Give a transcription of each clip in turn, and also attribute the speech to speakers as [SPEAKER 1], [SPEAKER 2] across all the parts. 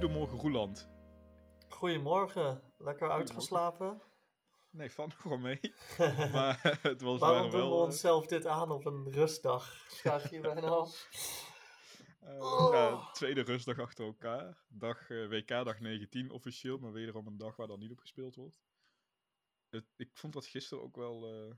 [SPEAKER 1] Goedemorgen Roeland.
[SPEAKER 2] Goedemorgen, lekker uitgeslapen?
[SPEAKER 1] Nee, van gewoon mee. maar het was
[SPEAKER 2] Waarom
[SPEAKER 1] wel,
[SPEAKER 2] doen we
[SPEAKER 1] eh,
[SPEAKER 2] onszelf dit aan op een rustdag? Vraag je bijna af.
[SPEAKER 1] eh,
[SPEAKER 2] Oh.
[SPEAKER 1] ja, tweede rustdag achter elkaar. Dag, eh, WK dag 19 officieel, maar wederom een dag waar dan niet op gespeeld wordt. Het, ik vond dat gisteren ook wel, eh,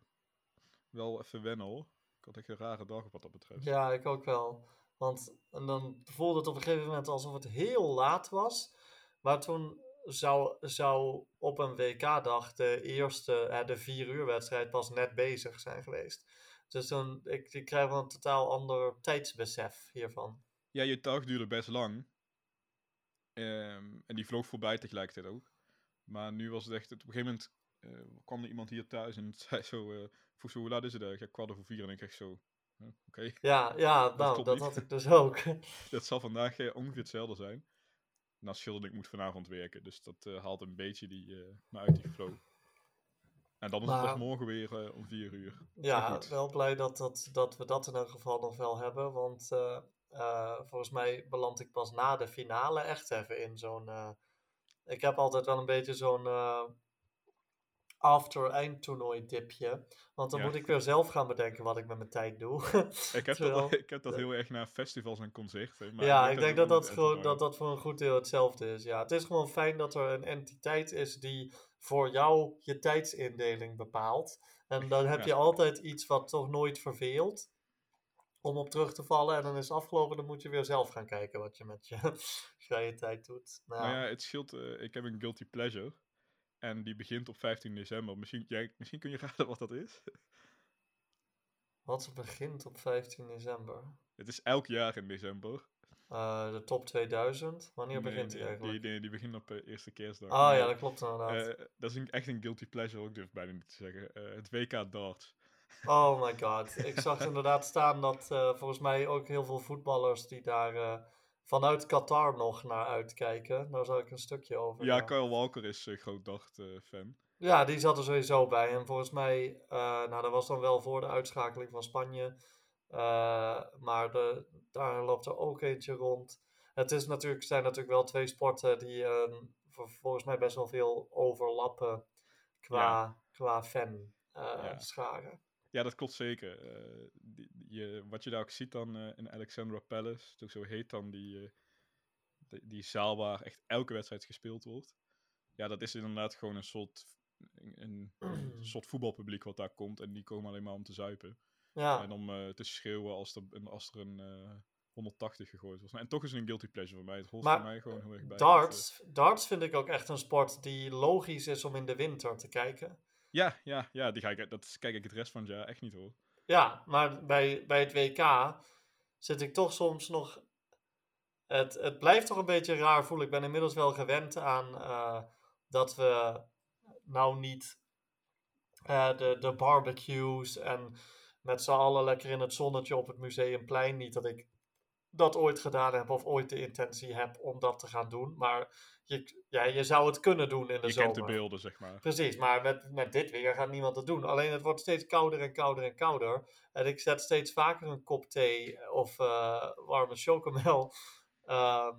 [SPEAKER 1] wel even wennen hoor. Ik had echt een rare dag wat dat betreft.
[SPEAKER 2] Ja, ik ook wel. Want en dan voelde het op een gegeven moment alsof het heel laat was. Maar toen zou, zou op een WK-dag de eerste, de vier uur wedstrijd pas net bezig zijn geweest. Dus dan, ik, ik krijg wel een totaal ander tijdsbesef hiervan.
[SPEAKER 1] Ja, je dag duurde best lang. Ehm, en die vloog voorbij tegelijkertijd ook. Maar nu was het echt, op een gegeven moment eh, kwam er iemand hier thuis en zei zo, vroeg zo, hoe laat is het eigenlijk? Ja, kwart over vier en ik echt zo,
[SPEAKER 2] Ja, ja nou, dat
[SPEAKER 1] niet.
[SPEAKER 2] had ik dus ook.
[SPEAKER 1] Dat zal vandaag eh, ongeveer hetzelfde zijn. Nou, scheelde ik moet vanavond werken, dus dat eh, haalt een beetje die, eh me uit die flow. En dan is het
[SPEAKER 2] Maar-
[SPEAKER 1] pas morgen weer om vier uur. Maar
[SPEAKER 2] Ja, wel blij dat, dat, dat we dat in elk geval nog wel hebben. Want volgens mij beland ik pas na de finale echt even in zo'n. ik heb altijd wel een beetje zo'n after-eindtoernooi dipje. Want dan
[SPEAKER 1] Ja.
[SPEAKER 2] moet ik weer zelf gaan bedenken wat ik met mijn tijd doe.
[SPEAKER 1] Ik heb,
[SPEAKER 2] Terwijl-
[SPEAKER 1] dat, ik heb dat heel erg naar festivals en concerten. Maar
[SPEAKER 2] ja, ik denk dat dat, gewoon, dat dat voor een goed deel hetzelfde is. Ja, het is gewoon fijn dat er een entiteit is die voor jou je tijdsindeling bepaalt. En dan heb
[SPEAKER 1] Ja.
[SPEAKER 2] je altijd iets wat toch nooit verveelt. Om op terug te vallen en dan is het afgelopen. Dan moet je weer zelf gaan kijken wat je met je vrije tijd doet. Nou,
[SPEAKER 1] Nou ja, het scheelt. eh, ik heb een guilty pleasure. En die begint op 15 december. Misschien, jij, misschien kun je raden wat dat is.
[SPEAKER 2] Wat begint op 15 december?
[SPEAKER 1] Het is elk jaar in december.
[SPEAKER 2] Eh, de top 2000. Wanneer
[SPEAKER 1] Nee,
[SPEAKER 2] begint die eigenlijk?
[SPEAKER 1] Die, die, die begint op eh, eerste kerstdag.
[SPEAKER 2] Ah
[SPEAKER 1] Maar,
[SPEAKER 2] ja, dat klopt inderdaad.
[SPEAKER 1] eh, dat is een, echt een guilty pleasure, ik durf bijna niet te zeggen. Het WK darts.
[SPEAKER 2] Oh my god. Ik zag inderdaad staan dat volgens mij ook heel veel voetballers die daar vanuit Qatar nog naar uitkijken. Daar zal ik een stukje over.
[SPEAKER 1] Ja,
[SPEAKER 2] eh,
[SPEAKER 1] Kyle Walker is een groot dart-fan.
[SPEAKER 2] ja, die zat er sowieso bij. En volgens mij, eh, nou dat was dan wel voor de uitschakeling van Spanje. Eh, maar de, daar loopt er ook eentje rond. Het is natuurlijk, zijn natuurlijk wel twee sporten die eh, vol- volgens mij best wel veel overlappen qua, qua fan eh,
[SPEAKER 1] Ja.
[SPEAKER 2] scharen.
[SPEAKER 1] Ja, dat klopt zeker. Eh, die, je, wat je daar ook ziet dan eh, in Alexandra Palace, zo heet dan, die, eh, die, die zaal waar echt elke wedstrijd gespeeld wordt. Ja, dat is inderdaad gewoon een soort, een, een soort voetbalpubliek wat daar komt. En die komen alleen maar om te zuipen.
[SPEAKER 2] Ja.
[SPEAKER 1] En om te schreeuwen als er, een- als er een eh, 180 gegooid was. En toch is het een guilty pleasure voor mij. Het hoort
[SPEAKER 2] Maar
[SPEAKER 1] voor mij gewoon heel erg bij.
[SPEAKER 2] Darts, darts vind ik ook echt een sport die logisch is om in de winter te kijken.
[SPEAKER 1] Ja, ja, ja, die ga ik, dat kijk ik het rest van het jaar echt niet hoor.
[SPEAKER 2] Ja, maar bij, bij het WK zit ik toch soms nog. Het, het blijft toch een beetje raar voelen. Ik ben inmiddels wel gewend aan eh, dat we nou niet eh, de, de barbecues en met z'n allen lekker in het zonnetje op het museumplein. Niet dat ik dat ooit gedaan heb of ooit de intentie heb om dat te gaan doen. Maar je, ja, je zou het kunnen doen in de
[SPEAKER 1] Je
[SPEAKER 2] zomer.
[SPEAKER 1] kent de beelden, zeg maar.
[SPEAKER 2] Precies, maar met, met dit weer gaat niemand het doen. Alleen het wordt steeds kouder en kouder en kouder. En ik zet steeds vaker een kop thee of eh, warme chocomel. ehm,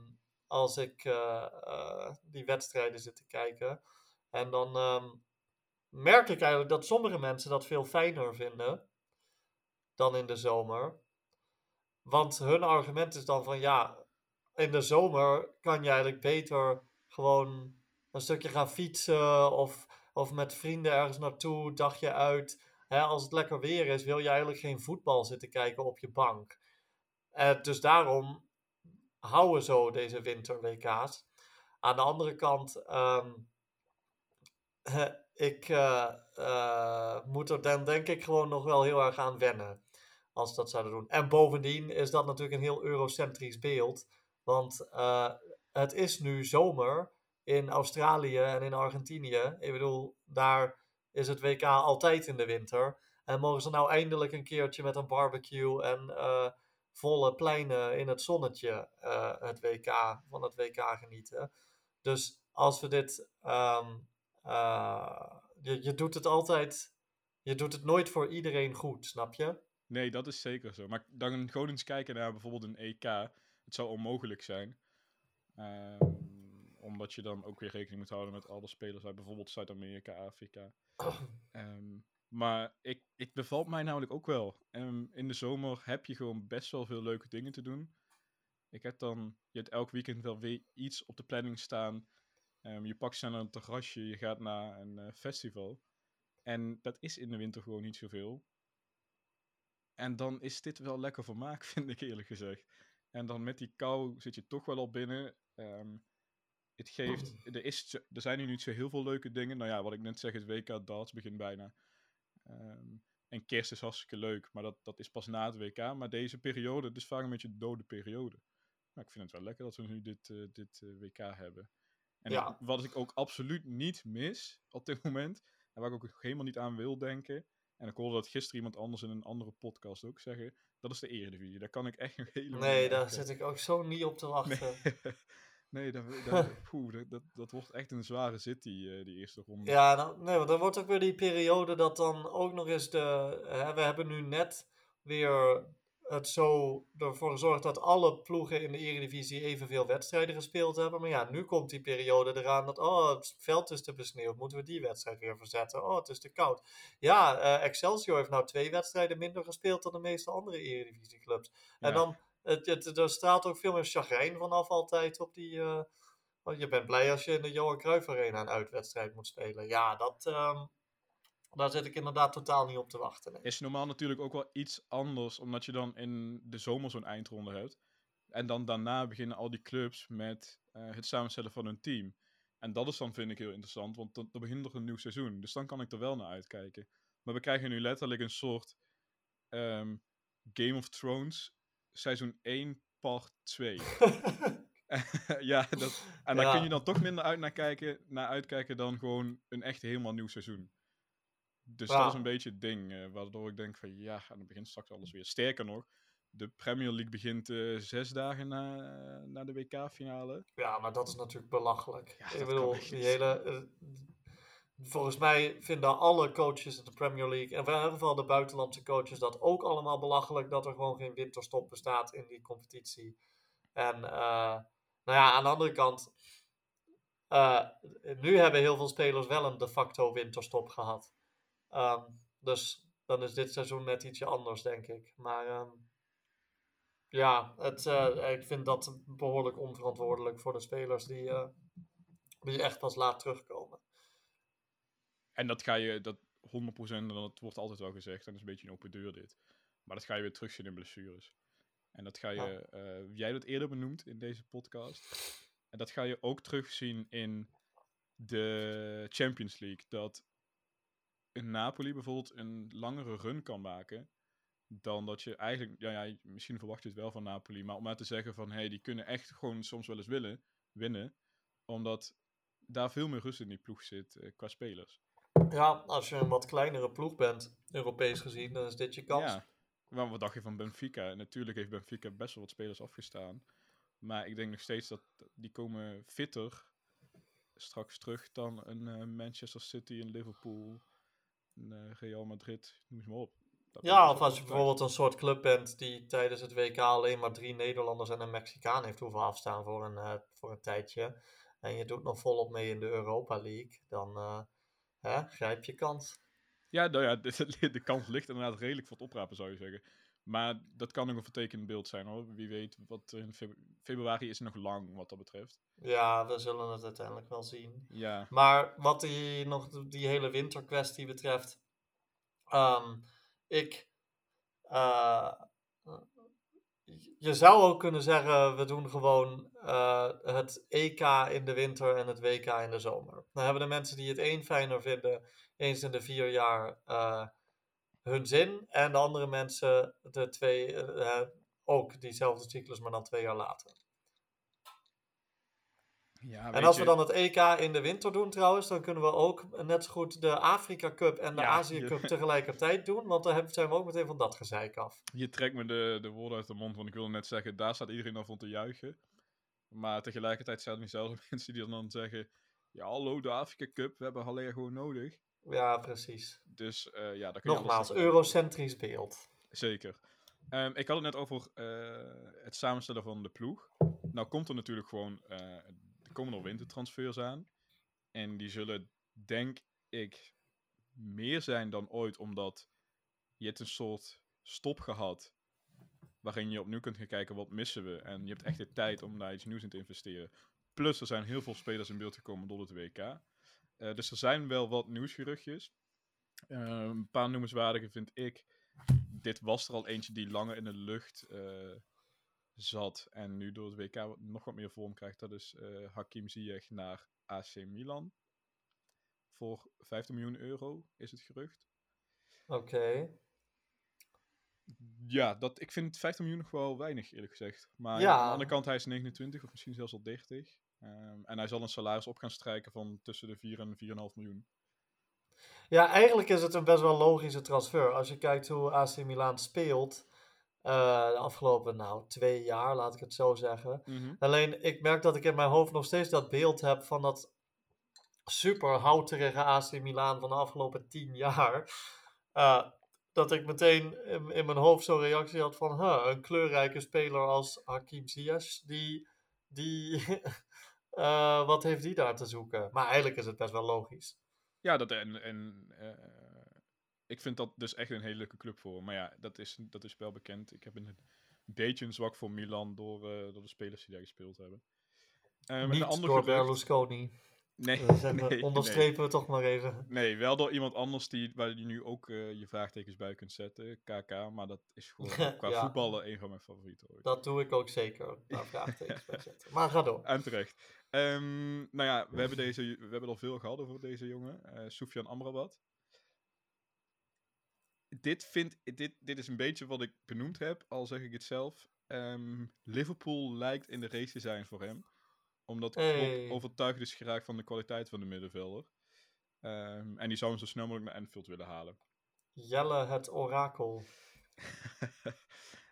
[SPEAKER 2] als ik eh, eh, die wedstrijden zit te kijken. En dan ehm, merk ik eigenlijk dat sommige mensen dat veel fijner vinden dan in de zomer. Want hun argument is dan van ja, in de zomer kan je eigenlijk beter gewoon een stukje gaan fietsen of, of met vrienden ergens naartoe, dagje uit. Als het lekker weer is, wil je eigenlijk geen voetbal zitten kijken op je bank. Eh, dus daarom houden zo deze winter-WK's. Aan de andere kant, ehm, eh, ik eh, eh, moet er dan denk ik gewoon nog wel heel erg aan wennen. Als ze dat zouden doen. En bovendien is dat natuurlijk een heel eurocentrisch beeld. Want eh, het is nu zomer in Australië en in Argentinië. Ik bedoel, daar is het WK altijd in de winter. En mogen ze nou eindelijk een keertje met een barbecue en eh, volle pleinen in het zonnetje eh, het WK, van het WK genieten. Dus als we dit. ehm, eh, je, je doet het altijd. Je doet het nooit voor iedereen goed, snap je?
[SPEAKER 1] Nee, dat is zeker zo. Maar dan gewoon eens kijken naar bijvoorbeeld een EK. Het zou onmogelijk zijn. Ehm, omdat je dan ook weer rekening moet houden met alle spelers uit bijvoorbeeld Zuid-Amerika, Afrika. Ehm, maar ik, ik bevalt mij namelijk ook wel. Ehm, in de zomer heb je gewoon best wel veel leuke dingen te doen. Ik heb dan, je hebt elk weekend wel weer iets op de planning staan. Je pakt snel een terrasje, je gaat naar een eh, festival. En dat is in de winter gewoon niet zoveel. En dan is dit wel lekker vermaak, vind ik eerlijk gezegd. En dan met die kou zit je toch wel al binnen. Ehm, het geeft, er, is, er zijn nu niet zo heel veel leuke dingen. Nou ja, wat ik net zeg, het WK darts begint bijna. Ehm, en kerst is hartstikke leuk, maar dat, dat is pas na het WK. Maar deze periode, het is vaak een beetje een dode periode. Maar ik vind het wel lekker dat we nu dit, eh, dit eh, WK hebben. En
[SPEAKER 2] Ja.
[SPEAKER 1] wat ik ook absoluut niet mis op dit moment, en waar ik ook helemaal niet aan wil denken, en ik hoorde dat gisteren iemand anders in een andere podcast ook zeggen, dat is de Eredivisie. Daar kan ik echt nog helemaal
[SPEAKER 2] Nee, daar zit ik ook zo niet op te wachten.
[SPEAKER 1] Nee, nee dat, dat, poeh, dat, dat, dat wordt echt een zware zit, die, eh, die eerste ronde.
[SPEAKER 2] Ja, dan, nee, want dan wordt ook weer die periode dat dan ook nog eens de. Hè, we hebben nu net weer het zo ervoor gezorgd dat alle ploegen in de Eredivisie evenveel wedstrijden gespeeld hebben. Maar ja, nu komt die periode eraan dat. Oh, het veld is te besneeuwd. Moeten we die wedstrijd weer verzetten? Oh, het is te koud. Ja, eh, Excelsior heeft nou twee wedstrijden minder gespeeld dan de meeste andere Eredivisieclubs. En
[SPEAKER 1] Ja.
[SPEAKER 2] dan. Het, het, er straalt ook veel meer chagrijn vanaf altijd op die. eh, want je bent blij als je in de Johan Cruijff Arena een uitwedstrijd moet spelen. Ja, dat, ehm, daar zit ik inderdaad totaal niet op te wachten. nee.
[SPEAKER 1] Is normaal natuurlijk ook wel iets anders, omdat je dan in de zomer zo'n eindronde hebt. En dan daarna beginnen al die clubs met eh, het samenstellen van hun team. En dat is dan, vind ik, heel interessant, want dan, dan begint er een nieuw seizoen. Dus dan kan ik er wel naar uitkijken. Maar we krijgen nu letterlijk een soort ehm, Game of Thrones seizoen 1 part 2. ja, dat, en daar
[SPEAKER 2] Ja.
[SPEAKER 1] kun je dan toch minder uit naar, kijken, naar uitkijken dan gewoon een echt helemaal nieuw seizoen. Dus
[SPEAKER 2] Ja.
[SPEAKER 1] dat is een beetje het ding, eh, waardoor ik denk van ja, en dan begint straks alles weer. Sterker nog, de Premier League begint eh, zes dagen na, na de WK-finale.
[SPEAKER 2] ja, maar dat is natuurlijk belachelijk.
[SPEAKER 1] Ja,
[SPEAKER 2] ik bedoel, die hele. eh, volgens mij vinden alle coaches in de Premier League, en in ieder geval de buitenlandse coaches, dat ook allemaal belachelijk dat er gewoon geen winterstop bestaat in die competitie. En nou ja, aan de andere kant, nu hebben heel veel spelers wel een de facto winterstop gehad. Ehm, dus dan is dit seizoen net ietsje anders, denk ik. Maar ehm, ja, het, eh, ik vind dat behoorlijk onverantwoordelijk voor de spelers die, eh, die echt pas laat terugkomen.
[SPEAKER 1] En dat ga je, dat 100%, en dat wordt altijd wel gezegd, en dat is een beetje een open deur dit. Maar dat ga je weer terugzien in blessures. En dat ga je,
[SPEAKER 2] Ja.
[SPEAKER 1] eh, jij dat eerder benoemd in deze podcast. En dat ga je ook terugzien in de Champions League. Dat een Napoli bijvoorbeeld een langere run kan maken. Dan dat je eigenlijk, ja, ja, misschien verwacht je het wel van Napoli. Maar om maar te zeggen van, hé, hey, die kunnen echt gewoon soms wel eens willen, winnen. Omdat daar veel meer rust in die ploeg zit eh, qua spelers.
[SPEAKER 2] Ja, als je een wat kleinere ploeg bent, Europees gezien, dan is dit je kans.
[SPEAKER 1] Ja, maar wat dacht je van Benfica? En natuurlijk heeft Benfica best wel wat spelers afgestaan. Maar ik denk nog steeds dat die komen fitter straks terug dan een eh, Manchester City, een Liverpool, een eh, Real Madrid, noem ze maar op.
[SPEAKER 2] Ja, of als je bijvoorbeeld een soort club bent die tijdens het WK alleen maar drie Nederlanders en een Mexicaan heeft hoeven afstaan voor een, eh, voor een tijdje. En je doet nog volop mee in de Europa League, dan eh, hè, grijp je kans.
[SPEAKER 1] Ja, nou ja, de, de kans ligt inderdaad redelijk voor het oprapen, zou je zeggen. Maar dat kan nog een vertekend beeld zijn hoor. Wie weet, wat er in feb- februari is nog lang wat dat betreft.
[SPEAKER 2] Ja, we zullen het uiteindelijk wel zien.
[SPEAKER 1] Ja,
[SPEAKER 2] Maar wat die, nog die hele winterkwestie betreft, ehm, ik, eh, je zou ook kunnen zeggen, we doen gewoon eh, het EK in de winter en het WK in de zomer. Dan hebben de mensen die het één fijner vinden, eens in de vier jaar eh, hun zin. En de andere mensen de twee, eh, eh, ook diezelfde cyclus, maar dan twee jaar later.
[SPEAKER 1] ja
[SPEAKER 2] En als we dan het EK in de winter doen trouwens, dan kunnen we ook net zo goed de Afrika Cup en de
[SPEAKER 1] Ja,
[SPEAKER 2] Azië
[SPEAKER 1] je-
[SPEAKER 2] Cup tegelijkertijd doen. Want dan zijn we ook meteen van dat gezeik af.
[SPEAKER 1] Je trekt me de, de woorden uit de mond, want ik wilde net zeggen, daar staat iedereen dan van te juichen. Maar tegelijkertijd zijn er diezelfde mensen die dan zeggen, ja hallo, de Afrika Cup, we hebben Haller gewoon nodig.
[SPEAKER 2] Ja, precies.
[SPEAKER 1] Dus eh, ja, daar kun je
[SPEAKER 2] Nogmaals, eurocentrisch beeld.
[SPEAKER 1] Zeker. Ehm, ik had het net over eh, het samenstellen van de ploeg. Nou komt er natuurlijk gewoon, eh, komen nog wintertransfers aan. En die zullen, denk ik, meer zijn dan ooit, omdat je hebt een soort stop gehad. Waarin je opnieuw kunt gaan kijken wat missen we. En je hebt echt de tijd om daar iets nieuws in te investeren. Plus er zijn heel veel spelers in beeld gekomen door het WK. Eh, dus er zijn wel wat nieuwsgeruchtjes. Eh, een paar noemenswaardige vind ik. Dit was er al eentje die langer in de lucht eh, zat. En nu door het WK nog wat meer vorm krijgt. Dat is Hakim Ziyech naar AC Milan. Voor 15 miljoen euro is het gerucht.
[SPEAKER 2] Oké.
[SPEAKER 1] Ja, dat, ik vind 15 miljoen nog wel weinig, eerlijk gezegd. Maar
[SPEAKER 2] Ja.
[SPEAKER 1] aan de andere kant, hij is 29 of misschien zelfs al 30. Ehm, en hij zal een salaris op gaan strijken van tussen de 4 en 4,5 miljoen.
[SPEAKER 2] Ja, eigenlijk is het een best wel logische transfer. Als je kijkt hoe AC Milan speelt eh, de afgelopen nou, twee jaar, laat ik het zo zeggen. Alleen, ik merk dat ik in mijn hoofd nog steeds dat beeld heb van dat super houterige AC Milan van de afgelopen tien jaar. Eh, dat ik meteen in, in mijn hoofd zo'n reactie had van, huh, een kleurrijke speler als Hakim Ziyech, die, die eh, wat heeft die daar te zoeken? Maar eigenlijk is het best wel logisch.
[SPEAKER 1] Ja, dat, en, en eh, ik vind dat dus echt een hele leuke club voor. Maar ja, dat is, dat is wel bekend. Ik heb een beetje een zwak voor Milan door, eh, door de spelers die daar gespeeld hebben. En een
[SPEAKER 2] Niet door
[SPEAKER 1] gerucht-
[SPEAKER 2] Berlusconi.
[SPEAKER 1] Nee,
[SPEAKER 2] onderstrepen we toch maar even.
[SPEAKER 1] Nee. wel door iemand anders die, waar je nu ook eh, je vraagtekens bij kunt zetten. KK, maar dat is gewoon qua
[SPEAKER 2] Ja.
[SPEAKER 1] voetballen een van mijn favorieten ooit.
[SPEAKER 2] Dat doe ik ook zeker. Daar vraagtekens bij zetten. Maar ga door.
[SPEAKER 1] En terecht. Ehm, nou ja, we hebben, deze, we hebben al veel gehad over deze jongen. eh Soufiane Amrabat. Dit, vind, dit, dit is een beetje wat ik benoemd heb, al zeg ik het zelf. Ehm, Liverpool lijkt in de race te zijn voor hem. Omdat Klopp
[SPEAKER 2] Hey.
[SPEAKER 1] overtuigd is geraakt van de kwaliteit van de middenvelder. Ehm, en die zou hem zo snel mogelijk naar Anfield willen halen.
[SPEAKER 2] Jelle het orakel.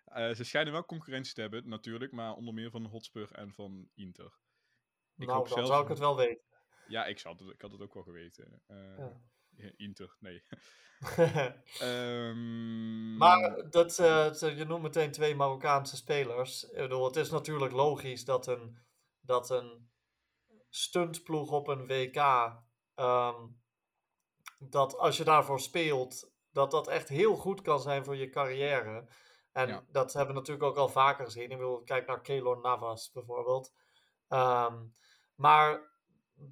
[SPEAKER 1] Eh, ze schijnen wel concurrentie te hebben, natuurlijk. Maar onder meer van Hotspur en van Inter. Ik
[SPEAKER 2] nou,
[SPEAKER 1] hoop
[SPEAKER 2] dan
[SPEAKER 1] zelfs-
[SPEAKER 2] zou ik het wel weten.
[SPEAKER 1] Ja, ik, zou het, ik had het ook wel geweten. Eh,
[SPEAKER 2] Ja.
[SPEAKER 1] Inter, nee. Ehm,
[SPEAKER 2] maar dat, eh, je noemt meteen twee Marokkaanse spelers. Ik bedoel, het is natuurlijk logisch dat een, dat een stuntploeg op een WK, ehm, dat als je daarvoor speelt, dat dat echt heel goed kan zijn voor je carrière. En
[SPEAKER 1] Ja.
[SPEAKER 2] dat hebben we natuurlijk ook al vaker gezien. Ik bedoel, kijk naar Keylor Navas bijvoorbeeld. Ehm, maar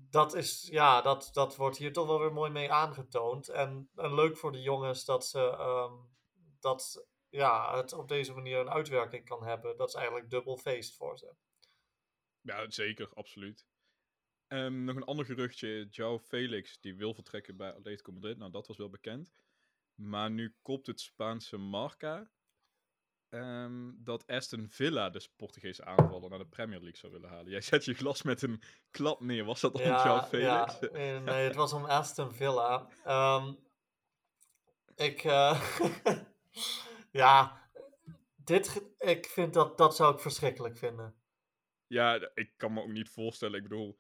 [SPEAKER 2] dat, is, ja, dat, dat wordt hier toch wel weer mooi mee aangetoond. En, en leuk voor de jongens dat ze ehm, dat, ja, het op deze manier een uitwerking kan hebben. Dat is eigenlijk dubbel feest voor ze.
[SPEAKER 1] Ja, zeker, absoluut. Ehm, nog een ander geruchtje. João Felix, die wil vertrekken bij Atletico Madrid. Nou, dat was wel bekend. Maar nu kopt het Spaanse Marca ehm, dat Aston Villa de Portugese aanvaller naar de Premier League zou willen halen. Jij zet je glas met een klap neer. Was dat dan João Felix?
[SPEAKER 2] Ja, nee, het was om Aston Villa. Ehm, ik, eh, ja, dit, ik vind dat, dat zou ik verschrikkelijk vinden.
[SPEAKER 1] Ja, ik kan me ook niet voorstellen. Ik bedoel,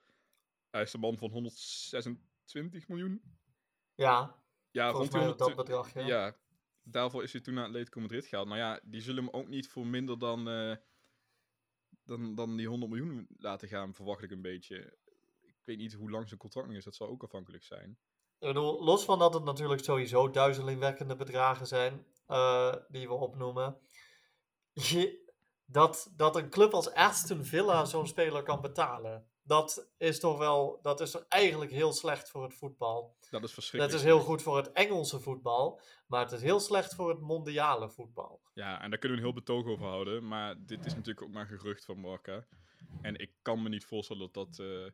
[SPEAKER 1] hij is een man van 126 miljoen.
[SPEAKER 2] Ja,
[SPEAKER 1] Ja,
[SPEAKER 2] volgens
[SPEAKER 1] rond
[SPEAKER 2] mij dat
[SPEAKER 1] 100
[SPEAKER 2] bedrag, ja.
[SPEAKER 1] Ja, daarvoor is hij toen naar Atletico Madrid gehaald. Nou ja, die zullen hem ook niet voor minder dan, eh, dan, dan die 100 miljoen laten gaan, verwacht ik een beetje. Ik weet niet hoe lang zijn contract nog is, dat zal ook afhankelijk zijn.
[SPEAKER 2] Ik bedoel, los van dat het natuurlijk sowieso duizelingwekkende bedragen zijn eh, die we opnoemen. Je, dat, dat een club als Aston Villa zo'n speler kan betalen. Dat is toch wel, dat is toch eigenlijk heel slecht voor het voetbal.
[SPEAKER 1] Dat is
[SPEAKER 2] Dat
[SPEAKER 1] verschrikkelijk.
[SPEAKER 2] is heel goed voor het Engelse voetbal, maar het is heel slecht voor het mondiale voetbal.
[SPEAKER 1] Ja, en daar kunnen we een heel betoog over houden. Maar dit is natuurlijk ook maar gerucht van Marca. En ik kan me niet voorstellen dat dat, eh,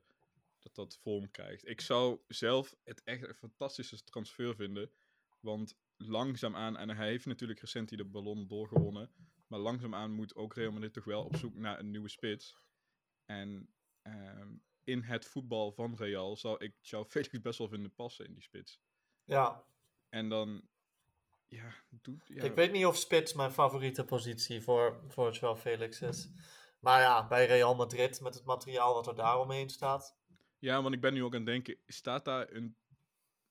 [SPEAKER 1] dat, dat vorm krijgt. Ik zou zelf het echt een fantastische transfer vinden. Want langzaamaan, en hij heeft natuurlijk recent die de ballon doorgewonnen. Maar langzaamaan moet ook Real Madrid toch wel op zoek naar een nieuwe spits. En ehm, in het voetbal van Real zou ik João Felix best wel vinden passen in die spits.
[SPEAKER 2] Ja,
[SPEAKER 1] En dan, ja, ja,
[SPEAKER 2] ik weet niet of spits mijn favoriete positie voor, voor Joao Felix is. Maar ja, bij Real Madrid, met het materiaal wat er daaromheen staat.
[SPEAKER 1] Ja, want ik ben nu ook aan het denken, staat daar een,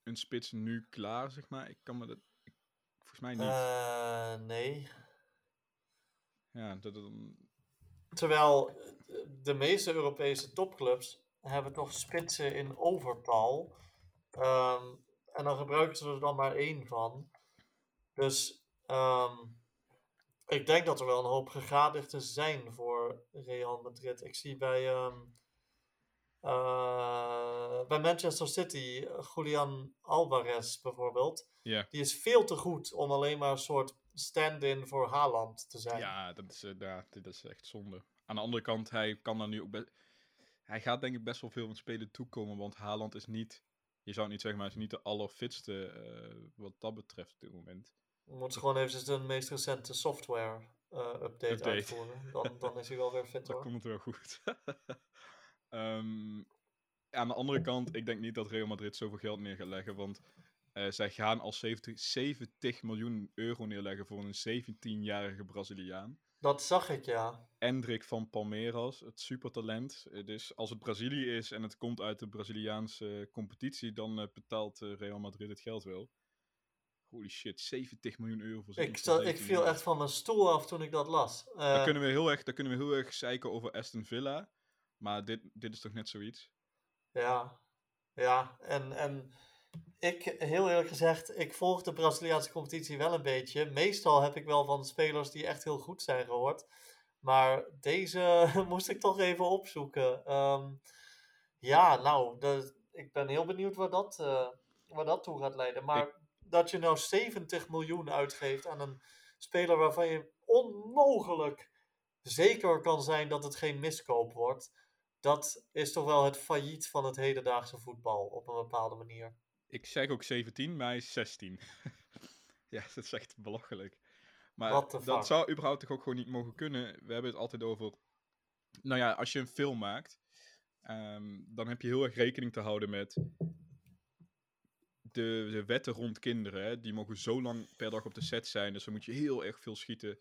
[SPEAKER 1] een spits nu klaar, zeg maar? Ik kan me dat... volgens mij niet.
[SPEAKER 2] Eh, nee.
[SPEAKER 1] Ja, dat, dat-
[SPEAKER 2] Terwijl eh, de meeste Europese topclubs hebben toch spitsen in overtal. Ehm, en dan gebruiken ze er dan maar één van. Dus ehm, ik denk dat er wel een hoop gegadigden zijn voor Real Madrid. Ik zie bij, ehm, eh, bij Manchester City Julian Alvarez bijvoorbeeld. Die is veel te goed om alleen maar een soort stand-in voor Haaland te zijn.
[SPEAKER 1] Ja, dat is, eh, ja, dit is echt zonde. Aan de andere kant, hij kan dan nu ook best... Hij gaat denk ik best wel veel van spelen toekomen, want Haaland is niet... Je zou het niet zeggen, maar hij is niet de allerfitste eh, wat dat betreft op dit moment.
[SPEAKER 2] Je moet gewoon even de meest recente software eh, update,
[SPEAKER 1] Update.
[SPEAKER 2] uitvoeren. Dan, dan is hij wel weer fit
[SPEAKER 1] Dan
[SPEAKER 2] hoor.
[SPEAKER 1] komt het wel goed. Ehm, aan de andere kant, ik denk niet dat Real Madrid zoveel geld neer gaat leggen, want eh, zij gaan al 70, 70 miljoen euro neerleggen voor een 17-jarige Braziliaan.
[SPEAKER 2] Dat zag ik ja.
[SPEAKER 1] Endrik van Palmeiras, het supertalent. Eh, Dus als het Brazilië is en het komt uit de Braziliaanse competitie, dan eh, betaalt Real Madrid het geld wel. Holy shit, 70 miljoen euro voor
[SPEAKER 2] Ik, ik
[SPEAKER 1] 17
[SPEAKER 2] viel echt van mijn stoel af toen ik dat las.
[SPEAKER 1] Dan kunnen we heel erg, dan kunnen we heel erg zeiken over Aston Villa. Maar dit, dit is toch net zoiets?
[SPEAKER 2] Ja, ja. En, en ik, heel eerlijk gezegd, ik volg de Braziliaanse competitie wel een beetje. Meestal heb ik wel van spelers die echt heel goed zijn gehoord. Maar deze moest ik toch even opzoeken. Ehm, ja, nou, de, ik ben heel benieuwd waar dat, eh, waar dat toe gaat leiden. Maar dat je nou 70 miljoen uitgeeft aan een speler waarvan je onmogelijk zeker kan zijn dat het geen miskoop wordt. Dat is toch wel het failliet van het hedendaagse voetbal op een bepaalde manier.
[SPEAKER 1] Ik zeg ook 17, maar hij is 16. ja, dat is echt belachelijk. Maar dat zou überhaupt toch ook gewoon niet mogen kunnen. We hebben het altijd over... Nou ja, als je een film maakt, ehm, dan heb je heel erg rekening te houden met de, de wetten rond kinderen. Hè? Die mogen zo lang per dag op de set zijn, dus dan moet je heel erg veel schieten.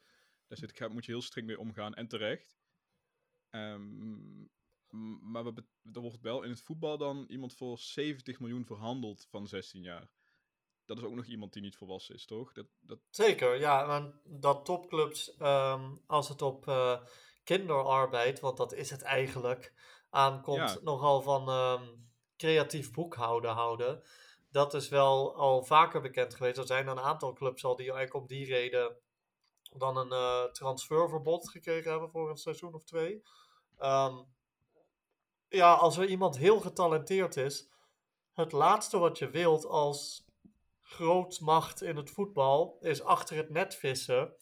[SPEAKER 1] Daar zit, moet je heel strikt mee omgaan, en terecht. Ehm, m- maar we, er wordt wel in het voetbal dan iemand voor 70 miljoen verhandeld van 16 jaar. Dat is ook nog iemand die niet volwassen is, toch? Dat, dat,
[SPEAKER 2] Zeker, ja. Maar dat topclubs, ehm, als het op eh, kinderarbeid, want dat is het eigenlijk, aankomt,
[SPEAKER 1] Ja.
[SPEAKER 2] nogal van ehm, creatief boekhouden houden. Dat is wel al vaker bekend geweest. Er zijn een aantal clubs al die eigenlijk om die reden dan een eh, transferverbod gekregen hebben voor een seizoen of twee. Ehm, ja, als er iemand heel getalenteerd is, het laatste wat je wilt als grootmacht in het voetbal is achter het net vissen.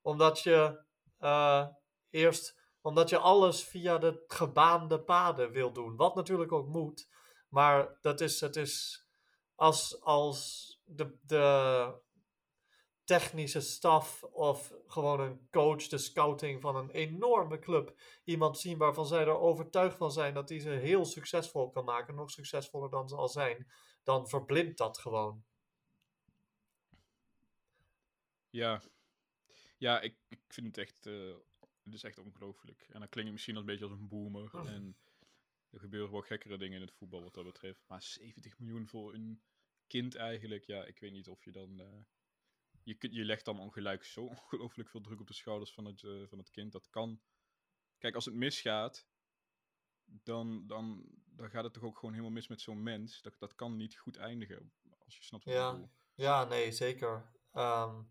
[SPEAKER 2] Omdat je eh, eerst, omdat je alles via de gebaande paden wil doen. Wat natuurlijk ook moet. Maar dat is, het is als, als de, de technische staf of gewoon een coach, de scouting van een enorme club, iemand zien waarvan zij er overtuigd van zijn dat hij ze heel succesvol kan maken, nog succesvoller dan ze al zijn, dan verblindt dat gewoon.
[SPEAKER 1] ja, ja ik, ik vind het echt, het is echt ongelooflijk. En dan klink ik misschien als een beetje als een boomer. En er gebeuren wel gekkere dingen in het voetbal wat dat betreft. Maar 70 miljoen voor een kind eigenlijk, ja, ik weet niet of je dan... eh, je, kunt, je legt dan ongelijk zo ongelooflijk veel druk op de schouders van het, eh, van het kind. Dat kan... Kijk, als het misgaat, dan, dan, dan gaat het toch ook gewoon helemaal mis met zo'n mens. Dat, dat kan niet goed eindigen, als je snapt wat
[SPEAKER 2] Ja.
[SPEAKER 1] ik bedoel.
[SPEAKER 2] Ja, nee, zeker. Ehm,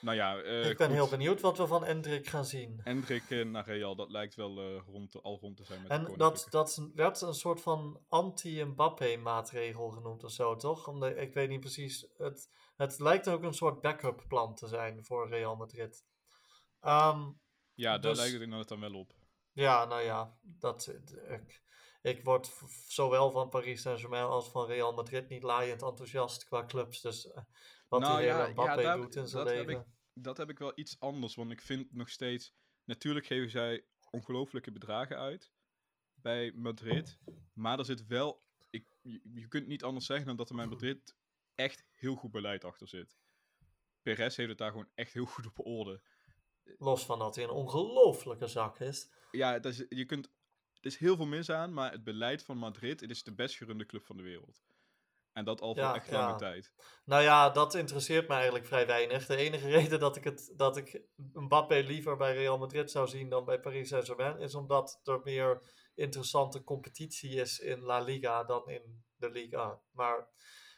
[SPEAKER 1] Nou ja, eh,
[SPEAKER 2] ik ben
[SPEAKER 1] goed.
[SPEAKER 2] heel benieuwd wat we van Hendrik gaan zien.
[SPEAKER 1] Hendrik eh, naar Real, dat lijkt wel eh, rond al rond te zijn met de
[SPEAKER 2] En dat,
[SPEAKER 1] koninklijke.
[SPEAKER 2] dat werd een soort van anti-Mbappé-maatregel genoemd of zo, toch? Omdat, ik weet niet precies. Het, het lijkt ook een soort backup plan te zijn voor Real Madrid. Ehm,
[SPEAKER 1] Ja, daar
[SPEAKER 2] dus-
[SPEAKER 1] lijkt het inderdaad dan wel op.
[SPEAKER 2] ja, nou ja, dat, ik, ik word zowel van Paris Saint-Germain als van Real Madrid niet laaiend enthousiast qua clubs. Dus eh, wat
[SPEAKER 1] Nou ja, ja,
[SPEAKER 2] doet in zijn
[SPEAKER 1] dat heb
[SPEAKER 2] leven.
[SPEAKER 1] Dat heb ik wel iets anders, want ik vind nog steeds... Natuurlijk geven zij ongelooflijke bedragen uit bij Madrid. Maar er zit wel... Ik, je, je kunt niet anders zeggen dan dat er bij Madrid echt heel goed beleid achter zit. Perez heeft het daar gewoon echt heel goed op orde.
[SPEAKER 2] Los van dat hij een ongelofelijke zak is.
[SPEAKER 1] Ja, dat is, je kunt, er is heel veel mis aan, maar het beleid van Madrid, het is de best gerunde club van de wereld. En dat al voor
[SPEAKER 2] Ja,
[SPEAKER 1] echt lange
[SPEAKER 2] ja.
[SPEAKER 1] tijd.
[SPEAKER 2] Nou ja, dat interesseert me eigenlijk vrij weinig. De enige reden dat ik, het, dat ik Mbappé liever bij Real Madrid zou zien dan bij Paris Saint-Germain, is omdat er meer interessante competitie is in La Liga dan in de Liga. Maar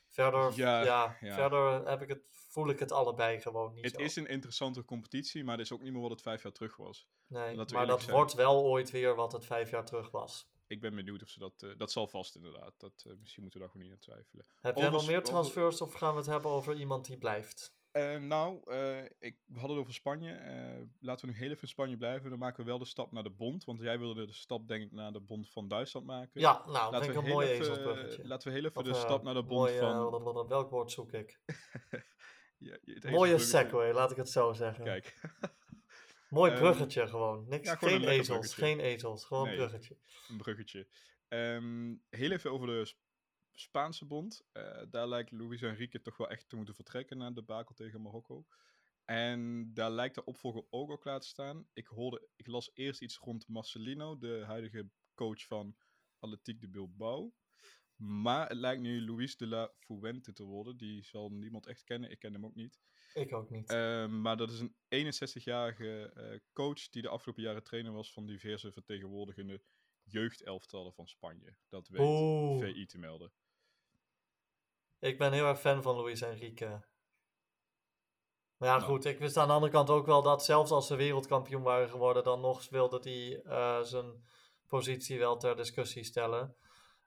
[SPEAKER 2] verder,
[SPEAKER 1] Ja,
[SPEAKER 2] verder heb ik het, voel ik het allebei gewoon niet
[SPEAKER 1] Het
[SPEAKER 2] zo.
[SPEAKER 1] is een interessante competitie, maar het is ook niet meer wat het vijf jaar terug was.
[SPEAKER 2] nee, maar dat
[SPEAKER 1] zijn.
[SPEAKER 2] wordt wel ooit weer wat het vijf jaar terug was.
[SPEAKER 1] Ik ben benieuwd of ze dat... eh, dat zal vast inderdaad. Dat, eh, misschien moeten we daar gewoon niet aan twijfelen.
[SPEAKER 2] Heb jij nog meer transfers of gaan we het hebben over iemand die blijft?
[SPEAKER 1] Eh, nou, ik, we hadden het over Spanje. Laten we nu heel even in Spanje blijven. Dan maken we wel de stap naar de bond. Want jij wilde de stap, denk ik, naar de bond van Duitsland maken.
[SPEAKER 2] Ja, nou,
[SPEAKER 1] laten we
[SPEAKER 2] een
[SPEAKER 1] heel
[SPEAKER 2] mooi ezelsbruggetje.
[SPEAKER 1] Laten we heel even
[SPEAKER 2] Of,
[SPEAKER 1] de stap naar de bond
[SPEAKER 2] mooie,
[SPEAKER 1] van...
[SPEAKER 2] welk woord zoek ik?
[SPEAKER 1] Ja, het
[SPEAKER 2] Mooie segue, laat ik het zo zeggen.
[SPEAKER 1] Kijk,
[SPEAKER 2] Mooi
[SPEAKER 1] Ehm,
[SPEAKER 2] bruggetje gewoon. Niks,
[SPEAKER 1] ja, gewoon
[SPEAKER 2] geen
[SPEAKER 1] een
[SPEAKER 2] ezels,
[SPEAKER 1] bruggetje.
[SPEAKER 2] geen ezels, gewoon
[SPEAKER 1] Nee.
[SPEAKER 2] bruggetje.
[SPEAKER 1] een bruggetje. Ehm, heel even over de Sp- Spaanse bond. Eh, daar lijkt Luis Enrique toch wel echt te moeten vertrekken na de bakel tegen Marokko. En daar lijkt de opvolger ook al klaar te staan. Ik, hoorde, ik las eerst iets rond Marcelino, de huidige coach van Atletiek de Bilbao. Maar het lijkt nu Luis de la Fuente te worden. Die zal niemand echt kennen. Ik ken hem ook niet.
[SPEAKER 2] Ik ook niet.
[SPEAKER 1] Ehm, maar dat is een 61-jarige eh, coach die de afgelopen jaren trainer was van diverse vertegenwoordigende jeugdelftallen van Spanje. Dat weet
[SPEAKER 2] Oeh.
[SPEAKER 1] VI te melden.
[SPEAKER 2] Ik ben heel erg fan van Luis Enrique. Maar ja,
[SPEAKER 1] Nou.
[SPEAKER 2] goed, ik wist aan de andere kant ook wel dat zelfs als ze wereldkampioen waren geworden, dan nog wilde hij eh, zijn positie wel ter discussie stellen.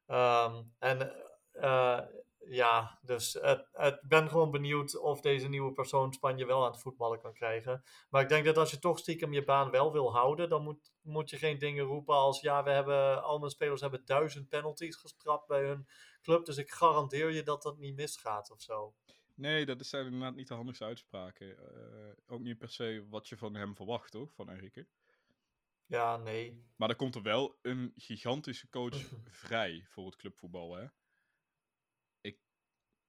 [SPEAKER 2] Ehm, en eh, ja, dus ik ben gewoon benieuwd of deze nieuwe persoon Spanje wel aan het voetballen kan krijgen. Maar ik denk dat als je toch stiekem je baan wel wil houden, dan moet, moet je geen dingen roepen als ja, we hebben, al mijn spelers hebben duizend penalties gestraft bij hun club, dus ik garandeer je dat dat niet misgaat of zo.
[SPEAKER 1] Nee, dat zijn inderdaad niet de handigste uitspraken. Eh, ook niet per se wat je van hem verwacht, toch? Van Enrique.
[SPEAKER 2] Ja, nee.
[SPEAKER 1] Maar er komt er wel een gigantische coach vrij voor het clubvoetbal, hè?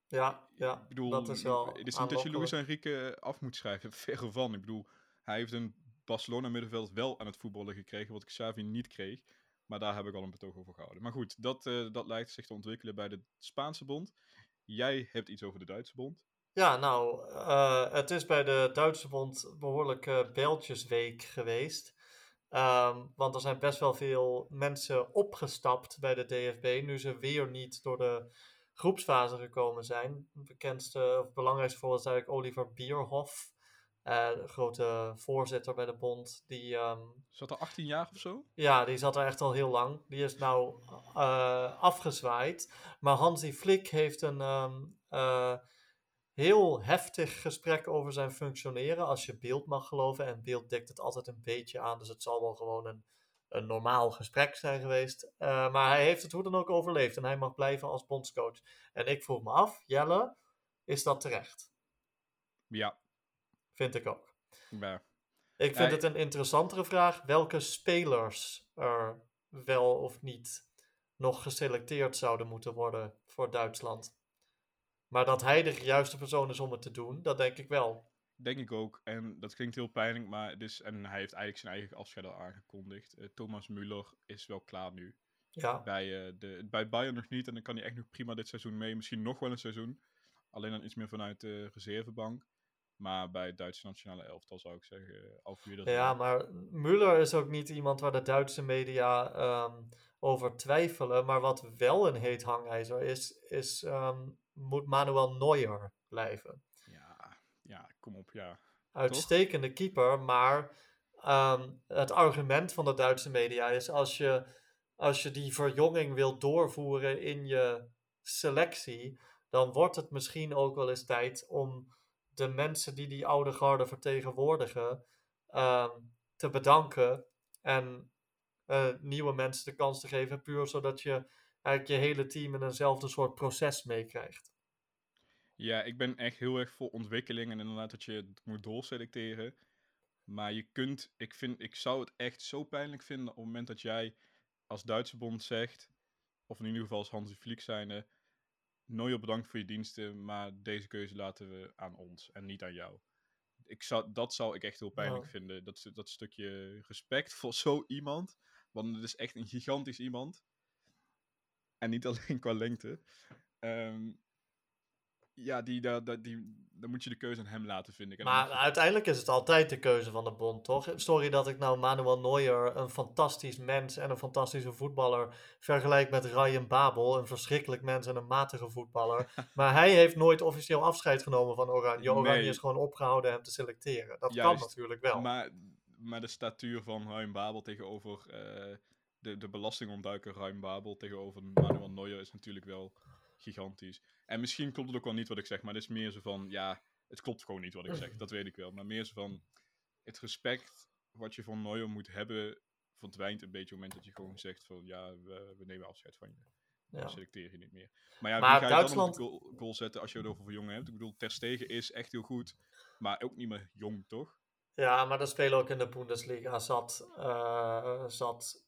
[SPEAKER 2] Ja, ja,
[SPEAKER 1] ik bedoel,
[SPEAKER 2] dat is wel
[SPEAKER 1] het is niet dat je Luis. Enrique af moet schrijven, verre van. Ik bedoel, hij heeft een Barcelona middenveld wel aan het voetballen gekregen, wat Xavi niet kreeg. Maar daar heb ik al een betoog over gehouden. Maar goed, dat, eh, dat lijkt zich te ontwikkelen bij de Spaanse bond. Jij hebt iets over de Duitse bond.
[SPEAKER 2] Ja, nou, eh, het is bij de Duitse bond behoorlijk eh Bijltjesweek geweest. Ehm, want er zijn best wel veel mensen opgestapt bij de DFB, nu ze weer niet door de groepsfase gekomen zijn. Het bekendste of belangrijkste voorbeeld is eigenlijk Oliver Bierhoff, de grote voorzitter bij de bond, die ehm,
[SPEAKER 1] Zat er 18 jaar of zo?
[SPEAKER 2] Ja, die zat er echt al heel lang. Die is nou eh, afgezwaaid. Maar Hansi Flick heeft een ehm, eh, heel heftig gesprek over zijn functioneren. Als je beeld mag geloven. En beeld dekt het altijd een beetje aan. Dus het zal wel gewoon een, een normaal gesprek zijn geweest. Eh, maar hij heeft het hoe dan ook overleefd. En hij mag blijven als bondscoach. En ik vroeg me af, Jelle, is dat terecht?
[SPEAKER 1] Ja,
[SPEAKER 2] Vind ik ook.
[SPEAKER 1] maar
[SPEAKER 2] Ik vind
[SPEAKER 1] Ja,
[SPEAKER 2] het een interessantere vraag welke spelers er wel of niet nog geselecteerd zouden moeten worden voor Duitsland. Maar dat hij de juiste persoon is om het te doen, dat denk ik wel.
[SPEAKER 1] denk ik ook. En dat klinkt heel pijnlijk, maar het is, en hij heeft eigenlijk zijn eigen afscheid al aangekondigd. Eh, Thomas Müller is wel klaar nu.
[SPEAKER 2] Ja,
[SPEAKER 1] Bij, eh, de, bij Bayern nog niet. En dan kan hij echt nog prima dit seizoen mee. Misschien nog wel een seizoen. Alleen dan iets meer vanuit de reservebank. Maar bij het Duitse nationale elftal zou ik zeggen, eh, Wiedersehen.
[SPEAKER 2] ja maar Müller is ook niet iemand waar de Duitse media ehm, over twijfelen. Maar wat wel een heet hangijzer is, is ehm, moet Manuel Neuer blijven.
[SPEAKER 1] ja, ja, kom op, ja.
[SPEAKER 2] uitstekende keeper, maar ehm, het argument van de Duitse media is als je, als je die verjonging wilt doorvoeren in je selectie, dan wordt het misschien ook wel eens tijd om de mensen die die oude garde vertegenwoordigen ehm, te bedanken en eh, nieuwe mensen de kans te geven, puur zodat je eigenlijk je hele team in eenzelfde soort proces meekrijgt.
[SPEAKER 1] Ja, ik ben echt heel erg voor ontwikkeling en inderdaad dat je het moet doorselecteren. Maar je kunt, ik, vind, ik zou het echt zo pijnlijk vinden op het moment dat jij als Duitse bond zegt, of in ieder geval als Hansi Flick zijnde, Neuer bedankt voor je diensten, maar deze keuze laten we aan ons en niet aan jou. Ik zou, dat zou ik echt heel pijnlijk
[SPEAKER 2] Ja.
[SPEAKER 1] vinden, dat, dat stukje respect voor zo iemand, want het is echt een gigantisch iemand. En niet alleen qua lengte. Ehm, ja, die, daar daar- die, dan moet je de keuze aan hem laten, vind ik. En
[SPEAKER 2] Maar uiteindelijk is het altijd de keuze van de bond, toch? Sorry dat ik nou Manuel Neuer, een fantastisch mens en een fantastische voetballer, vergelijk met Ryan Babel, een verschrikkelijk mens en een matige voetballer. maar hij heeft nooit officieel afscheid genomen van Oranje. Oranje
[SPEAKER 1] Nee.
[SPEAKER 2] is gewoon opgehouden hem te selecteren. Dat
[SPEAKER 1] Juist.
[SPEAKER 2] kan natuurlijk wel.
[SPEAKER 1] Maar, maar de statuur van Ruim Babel tegenover eh, de, de belastingontduiker Ruim Babel tegenover Manuel Neuer is natuurlijk wel gigantisch. En misschien klopt het ook wel niet wat ik zeg, maar het is meer zo van, ja, het klopt gewoon niet wat ik zeg, dat weet ik wel. Maar meer zo van, het respect wat je van Neuer moet hebben, verdwijnt een beetje op het moment dat je gewoon zegt van, ja, we, we nemen afscheid van je.
[SPEAKER 2] Ja.
[SPEAKER 1] We selecteren je niet meer. Maar ja,
[SPEAKER 2] Maar
[SPEAKER 1] wie ga je
[SPEAKER 2] Duitsland-
[SPEAKER 1] dan op goal, goal zetten als je het over Verjongen hebt? Ik bedoel, Ter Stegen is echt heel goed, maar ook niet meer jong, toch?
[SPEAKER 2] Ja, maar er spelen ook in de Bundesliga zat, eh, zat